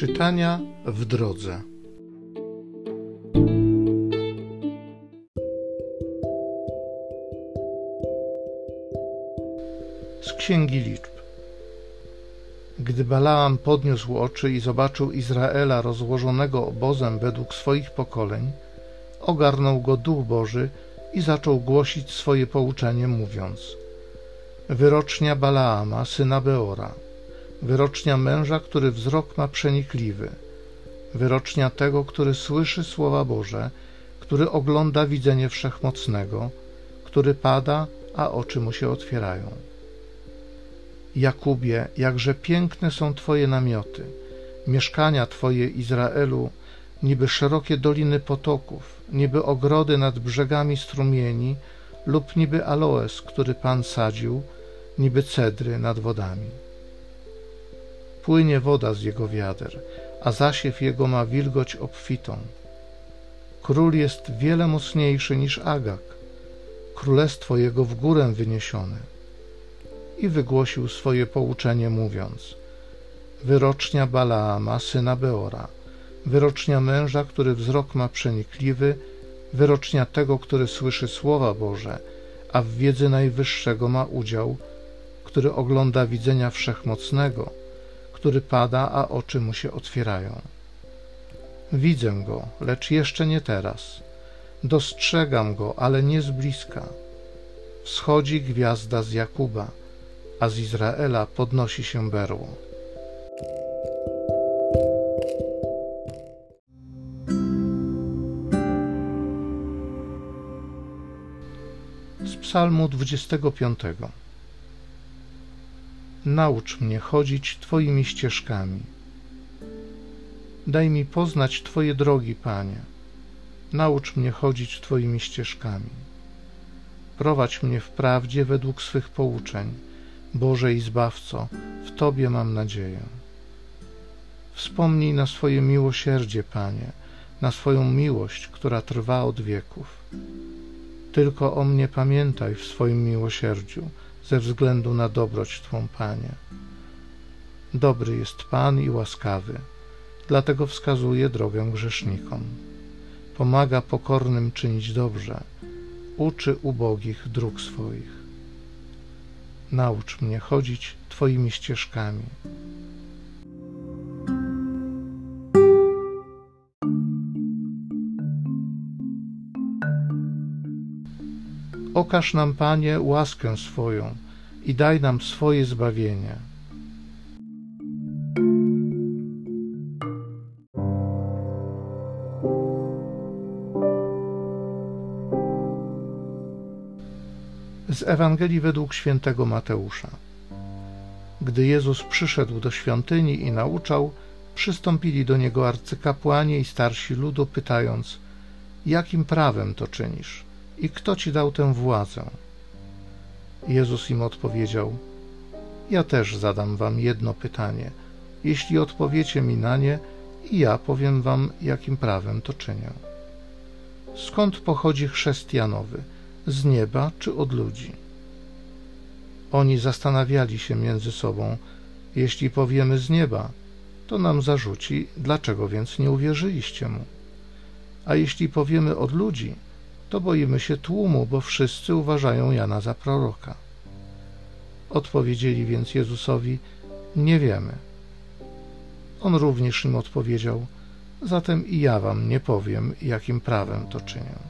Czytania w drodze. Z Księgi Liczb. Gdy Balaam podniósł oczy i zobaczył Izraela rozłożonego obozem według swoich pokoleń, ogarnął go Duch Boży i zaczął głosić swoje pouczenie, mówiąc: Wyrocznia Balaama, syna Beora wyrocznia męża, który wzrok ma przenikliwy, wyrocznia tego, który słyszy słowa Boże, który ogląda widzenie wszechmocnego, który pada, a oczy mu się otwierają. Jakubie, jakże piękne są Twoje namioty, mieszkania Twoje Izraelu, niby szerokie doliny potoków, niby ogrody nad brzegami strumieni, lub niby aloes, który Pan sadził, niby cedry nad wodami. Płynie woda z jego wiader, a zasiew jego ma wilgoć obfitą. Król jest wiele mocniejszy niż Agag, królestwo jego w górę wyniesione. I wygłosił swoje pouczenie, mówiąc: Wyrocznia Balaama, syna Beora, wyrocznia męża, który wzrok ma przenikliwy, wyrocznia tego, który słyszy słowa Boże, a w wiedzy najwyższego ma udział, który ogląda widzenia wszechmocnego który pada, a oczy mu się otwierają. Widzę go, lecz jeszcze nie teraz. Dostrzegam go, ale nie z bliska. Wschodzi gwiazda z Jakuba, a z Izraela podnosi się berło. Z Psalmu 25. Naucz mnie chodzić Twoimi ścieżkami. Daj mi poznać Twoje drogi, Panie. Naucz mnie chodzić Twoimi ścieżkami. Prowadź mnie w prawdzie według swych pouczeń. Boże i Zbawco, w Tobie mam nadzieję. Wspomnij na swoje miłosierdzie, Panie, na swoją miłość, która trwa od wieków. Tylko o mnie pamiętaj w swoim miłosierdziu ze względu na dobroć Twą, Panie. Dobry jest Pan i łaskawy, dlatego wskazuje drogę grzesznikom. Pomaga pokornym czynić dobrze, uczy ubogich dróg swoich. Naucz mnie chodzić Twoimi ścieżkami. Okaż nam, Panie, łaskę swoją i daj nam swoje zbawienie. Z Ewangelii według świętego Mateusza. Gdy Jezus przyszedł do świątyni i nauczał, przystąpili do niego arcykapłani i starsi ludu, pytając: Jakim prawem to czynisz? I kto ci dał tę władzę? Jezus im odpowiedział: Ja też zadam wam jedno pytanie. Jeśli odpowiecie mi na nie, i ja powiem wam, jakim prawem to czynię. Skąd pochodzi chrzest Janowy? Z nieba czy od ludzi? Oni zastanawiali się między sobą: Jeśli powiemy z nieba, to nam zarzuci, dlaczego więc nie uwierzyliście mu? A jeśli powiemy od ludzi, to boimy się tłumu, bo wszyscy uważają Jana za proroka. Odpowiedzieli więc Jezusowi: Nie wiemy. On również im odpowiedział: Zatem i ja wam nie powiem, jakim prawem to czynię.